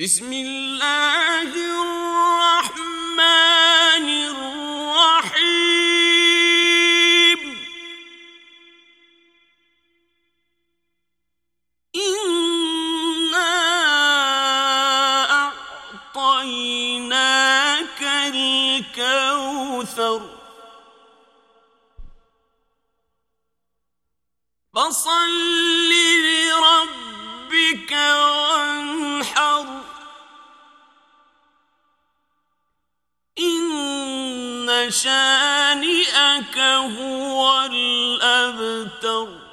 بسم الله الرحمن الرحيم. إنا أعطيناك الكوثر. فصل لربك شانئك هو الأبتر.